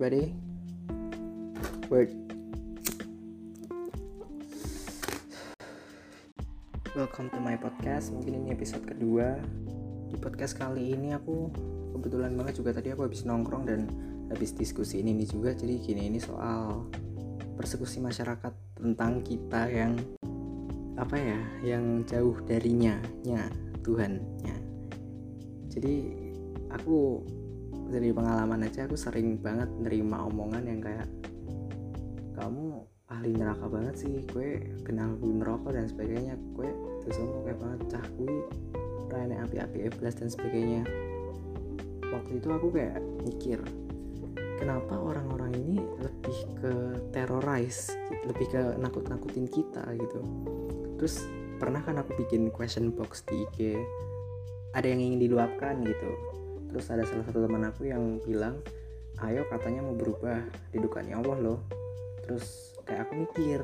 everybody. Word. Welcome to my podcast. Mungkin ini episode kedua. Di podcast kali ini aku kebetulan banget juga tadi aku habis nongkrong dan habis diskusi ini, ini juga. Jadi gini ini soal persekusi masyarakat tentang kita yang apa ya, yang jauh darinya, nya Tuhannya. Jadi aku dari pengalaman aja aku sering banget nerima omongan yang kayak kamu ahli neraka banget sih gue kenal gue neraka dan sebagainya terus ngomong kayak banget cah gue rane api-api eblas dan sebagainya. Waktu itu aku kayak mikir kenapa orang-orang ini lebih ke terrorize lebih ke nakut-nakutin kita? Gitu. Terus pernah kan aku bikin question box di IG ada yang ingin diluapkan gitu terus ada salah satu teman aku yang bilang ayo katanya mau berubah didukannya Allah loh. Terus kayak aku mikir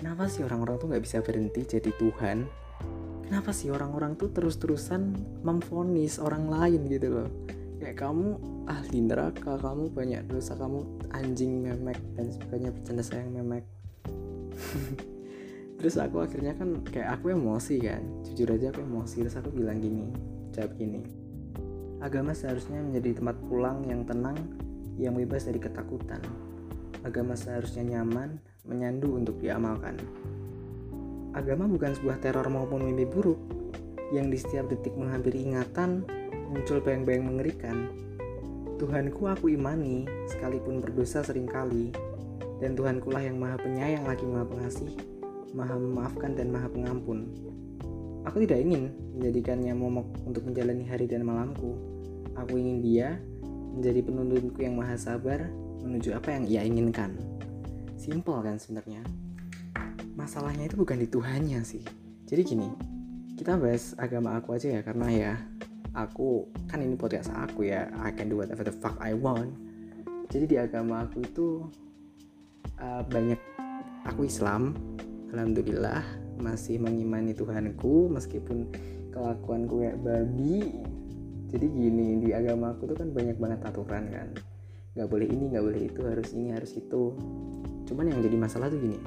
kenapa sih orang-orang tuh nggak bisa berhenti jadi Tuhan? Kenapa sih orang-orang tuh terus-terusan memfonis orang lain gitu loh? Kayak kamu ahli neraka kamu banyak dosa kamu anjing memek dan sebagainya bercanda sayang memek. Terus aku akhirnya kan kayak aku emosi kan jujur aja aku emosi. Terus aku bilang gini jawab gini Agama seharusnya menjadi tempat pulang yang tenang, yang bebas dari ketakutan. Agama seharusnya nyaman, menyandu untuk diamalkan. Agama bukan sebuah teror maupun mimpi buruk, yang di setiap detik menghampiri ingatan, muncul bayang-bayang mengerikan. Tuhanku aku imani, sekalipun berdosa sering kali, dan Tuhanku lah yang maha penyayang lagi maha pengasih, maha memaafkan dan maha pengampun. Aku tidak ingin menjadikannya momok untuk menjalani hari dan malamku. Aku ingin dia menjadi penuntunku yang maha sabar menuju apa yang ia inginkan. Simple kan sebenarnya. Masalahnya itu bukan di Tuhannya sih. Jadi gini, kita bahas agama aku aja ya karena ya aku kan ini podcast aku ya I can do whatever the fuck I want. Jadi di agama aku itu uh, banyak aku Islam, alhamdulillah masih mengimani Tuhanku meskipun kelakuanku kayak babi. Jadi gini di agama aku tuh kan banyak banget aturan kan. Nggak boleh ini nggak boleh itu harus ini harus itu. Cuman yang jadi masalah tuh gini.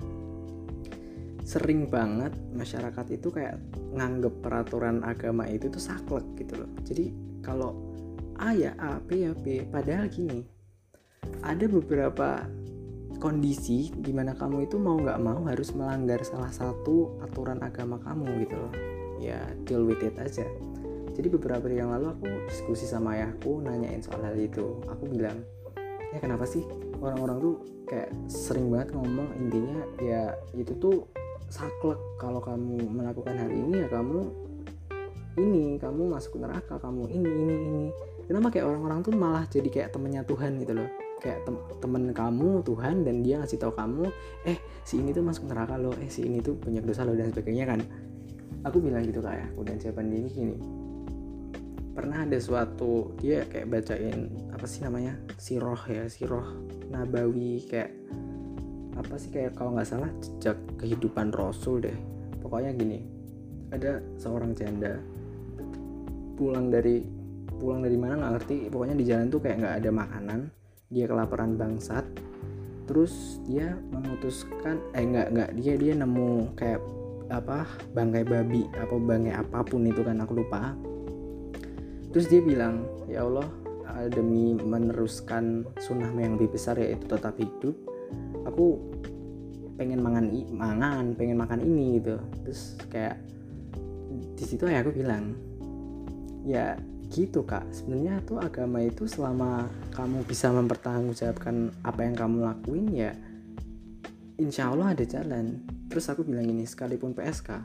Sering banget masyarakat itu kayak nganggep peraturan agama itu tuh saklek gitu loh. Jadi kalau A ya A B ya B. Padahal gini ada beberapa kondisi di mana kamu itu mau nggak mau harus melanggar salah satu aturan agama kamu gitu loh. Ya deal with it aja. Jadi beberapa hari yang lalu aku diskusi sama ayahku nanyain soal hal itu. Aku bilang ya kenapa sih orang-orang tuh kayak sering banget ngomong intinya ya itu tuh saklek kalau kamu melakukan hal ini ya kamu ini kamu masuk neraka kamu ini ini ini. Kenapa kayak orang-orang tuh malah jadi kayak temennya Tuhan gitu loh kayak tem temen kamu Tuhan dan dia ngasih tahu kamu eh si ini tuh masuk neraka loh eh si ini tuh banyak dosa loh dan sebagainya kan. Aku bilang gitu kayak aku dan jawaban dia gini. Pernah ada suatu dia kayak bacain apa sih namanya? Siroh ya siroh nabawi kayak apa sih kayak kalau nggak salah jejak kehidupan rasul deh. Pokoknya gini ada seorang janda pulang dari pulang dari mana nggak ngerti pokoknya di jalan tuh kayak nggak ada makanan dia kelaparan bangsat. Terus dia memutuskan eh nggak nggak dia dia nemu kayak apa bangkai babi apa bangkai apa pun itu kan aku lupa. Terus dia bilang ya Allah demi meneruskan sunnah yang lebih besar yaitu tetap hidup aku pengen mangan mangan pengen makan ini gitu. Terus kayak di situ ya aku bilang ya gitu kak. Sebenarnya tuh agama itu selama kamu bisa mempertanggungjawabkan apa yang kamu lakuin ya insya Allah ada jalan. Terus aku bilang ini sekalipun PSK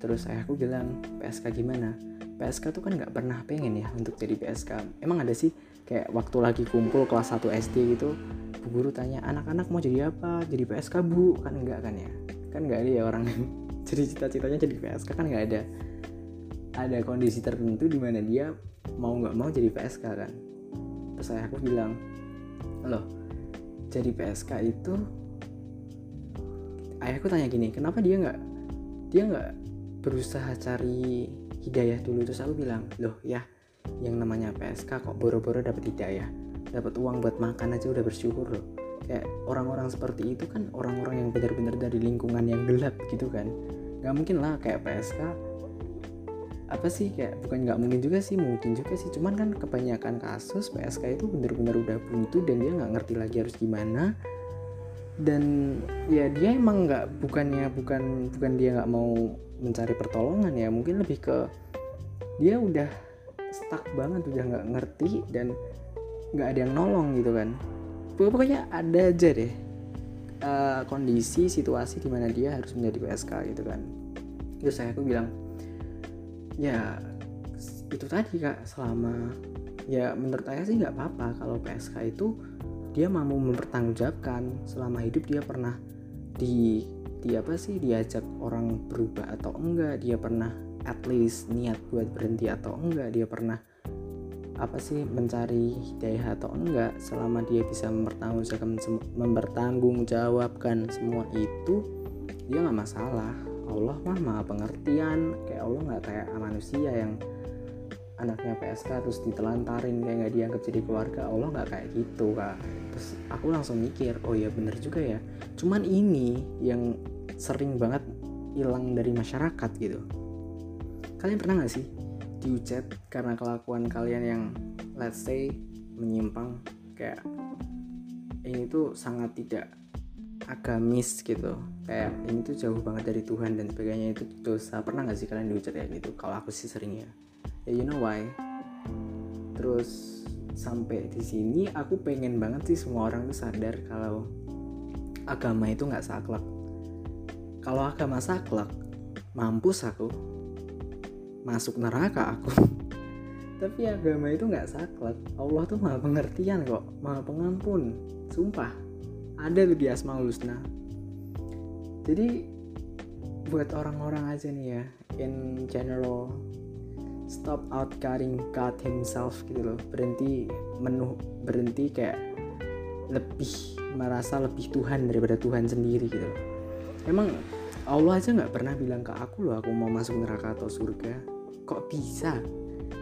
terus ayahku bilang PSK gimana? PSK tuh kan nggak pernah pengen ya untuk jadi PSK emang ada sih kayak waktu lagi kumpul kelas 1 SD gitu bu guru tanya anak-anak mau jadi apa? Jadi PSK bu? Kan enggak kan ya? Kan nggak ada ya orang jadi cita-citanya jadi PSK kan nggak ada ada kondisi tertentu di mana dia mau nggak mau jadi PSK kan. Terus saya aku bilang loh jadi PSK itu ayahku tanya gini kenapa dia nggak dia nggak berusaha cari hidayah dulu? Terus aku bilang loh ya yang namanya PSK kok boro-boro dapat hidayah dapat uang buat makan aja udah bersyukur loh. Kayak orang-orang seperti itu kan orang-orang yang benar-benar dari lingkungan yang gelap gitu kan. Nggak mungkin lah kayak PSK apa sih kayak bukan nggak mungkin juga sih mungkin juga sih. Cuman kan kebanyakan kasus PSK itu benar-benar udah buntu dan dia nggak ngerti lagi harus gimana. Dan ya dia emang nggak bukannya bukan bukan dia nggak mau mencari pertolongan ya. Mungkin lebih ke dia udah stuck banget udah nggak ngerti dan nggak ada yang nolong gitu kan. Pokoknya ada aja deh uh, kondisi situasi di mana dia harus menjadi PSK gitu kan. Terus saya aku bilang ya itu tadi kak selama ya menurut saya sih nggak apa-apa kalau PSK itu dia mampu mempertanggungjawabkan. Selama hidup dia pernah di di apa sih diajak orang berubah atau enggak dia pernah at least niat buat berhenti atau enggak dia pernah apa sih mencari hidayah atau enggak selama dia bisa mempertanggungjawabkan mempertanggungjawabkan semua itu dia nggak masalah Allah mah maha pengertian. Kayak Allah nggak kayak manusia yang anaknya PSK terus ditelantarin kayak nggak dianggap jadi keluarga. Allah nggak kayak gitu kak. Terus aku langsung mikir oh ya bener juga ya. Cuman ini yang sering banget hilang dari masyarakat gitu. Kalian pernah nggak sih diucap karena kelakuan kalian yang let's say menyimpang? Kayak ini tuh sangat tidak agamis gitu. Kayak ini tuh jauh banget dari Tuhan dan sebagainya. Itu dosa. Pernah nggak sih kalian diucap kayak gitu? Kalau aku sih sering ya. Ya you know why? Terus sampai di sini aku pengen banget sih semua orang tuh sadar kalau agama itu nggak saklek. Kalau agama saklek mampus aku. Masuk neraka aku. Tapi agama itu nggak saklek. Allah tuh maha pengertian kok. Maha pengampun. Sumpah ada tuh di Asmaul Husna. Jadi buat orang-orang aja nih ya in general stop outcutting God himself gitu loh. Berhenti menuh berhenti kayak lebih merasa lebih Tuhan daripada Tuhan sendiri gitu loh. Emang Allah aja nggak pernah bilang ke aku loh aku mau masuk neraka atau surga. Kok bisa?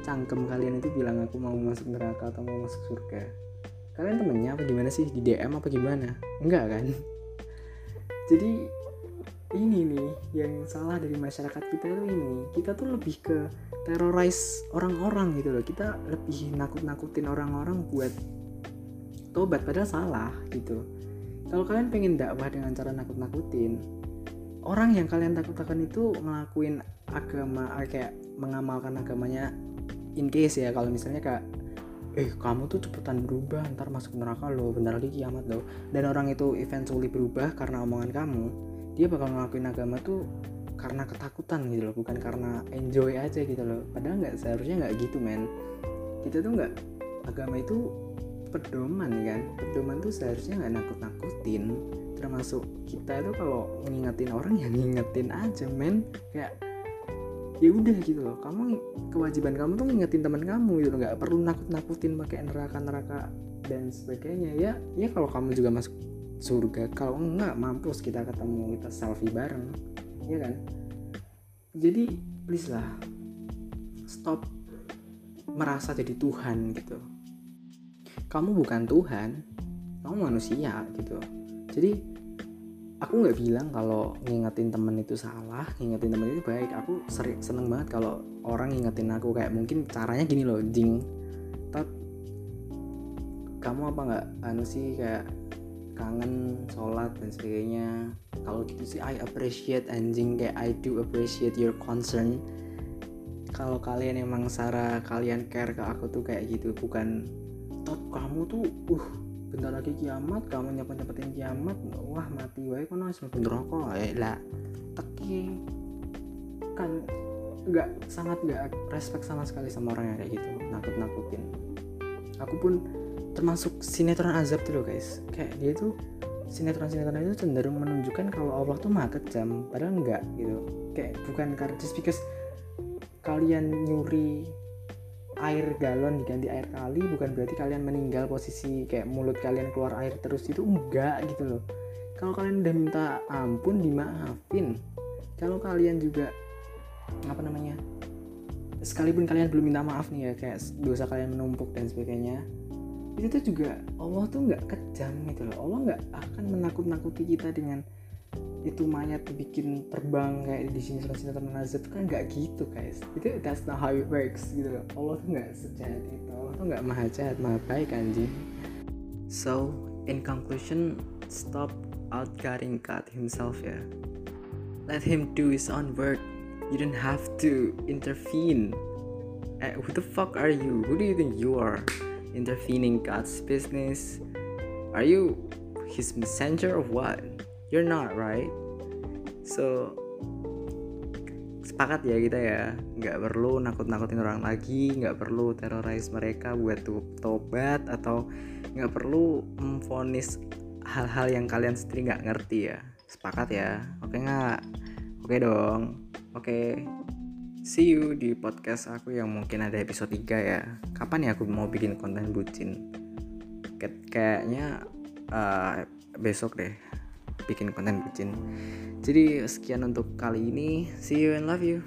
Cangkem kalian itu bilang aku mau masuk neraka atau mau masuk surga kalian temennya apa gimana sih? Di DM apa gimana? Enggak kan? Jadi ini nih yang salah dari masyarakat kita tuh ini. Kita tuh lebih ke terrorize orang-orang gitu loh. Kita lebih nakut-nakutin orang-orang buat tobat padahal salah gitu. Kalau kalian pengen dakwah dengan cara nakut-nakutin orang yang kalian takut-takutkan itu ngelakuin agama ah, kayak mengamalkan agamanya in case ya. Kalau misalnya kayak eh kamu tuh cepetan berubah ntar masuk neraka loh bentar lagi kiamat loh dan orang itu eventually berubah karena omongan kamu dia bakal ngelakuin agama tuh karena ketakutan gitu loh bukan karena enjoy aja gitu loh. Padahal nggak seharusnya nggak gitu men. Kita tuh nggak agama itu pedoman kan? Pedoman tuh seharusnya nggak nakut nakutin termasuk kita itu kalau ngingetin orang ya ngingetin aja men. Kayak ya udah gitu loh. Kamu kewajiban kamu tuh ngingetin teman kamu gitu nggak perlu nakut nakutin pakai neraka neraka dan sebagainya. Ya ya kalau kamu juga masuk surga kalau enggak mampus kita ketemu kita selfie bareng. Ya kan? Jadi please lah stop merasa jadi Tuhan gitu. Kamu bukan Tuhan kamu manusia gitu. Jadi aku nggak bilang kalau ngingetin temen itu salah ngingetin temen itu baik. Aku sering seneng banget kalau orang ngingetin aku. Kayak mungkin caranya gini loh jing. Tat kamu apa nggak? Anu sih kayak kangen sholat dan sebagainya. Kalau gitu sih I appreciate anjing. Kayak I do appreciate your concern. Kalau kalian emang Sarah kalian care ke aku tuh kayak gitu. Bukan top kamu tuh uh bentar lagi kiamat kamu nyapa nyapetin kiamat wah mati wae kok nasi bener rokok eh lah teki. Kan nggak sangat nggak respect sama sekali sama orang yang kayak gitu nakut nakutin aku pun termasuk sinetron azab tuh loh guys. Kayak dia tuh sinetron-sinetron itu cenderung menunjukkan kalau Allah tuh maha kejam padahal enggak gitu. Kayak bukan karena just because kalian nyuri air galon diganti air kali bukan berarti kalian meninggal posisi kayak mulut kalian keluar air terus itu enggak gitu loh. Kalau kalian udah minta ampun dimaafin. Kalau kalian juga apa namanya sekalipun kalian belum minta maaf nih ya kayak dosa kalian menumpuk dan sebagainya itu tuh juga Allah tuh nggak kejam gitu loh. Allah nggak akan menakut-nakuti kita dengan itu mayat dibikin terbang kayak di sini sinetron nazar kan nggak gitu guys. Itu that's not how it works gitu loh. Allah tuh nggak sejahat itu. Allah tuh nggak maha jahat maha baik anjing. So in conclusion stop outguarding God himself ya. Let him do his own work. You don't have to intervene. Eh, who the fuck are you? Who do you think you are? Intervening God's business? Are you his messenger of what you're not right? So sepakat ya kita ya. Nggak perlu nakut-nakutin orang lagi nggak perlu terorize mereka buat tobat atau nggak perlu memfonis hal-hal yang kalian sendiri nggak ngerti ya. Sepakat ya? Oke nggak? Oke dong. Oke. See you di podcast aku yang mungkin ada episode 3 ya. Kapan ya aku mau bikin konten bucin? Kayaknya uh, besok deh bikin konten bucin. Jadi sekian untuk kali ini. See you and love you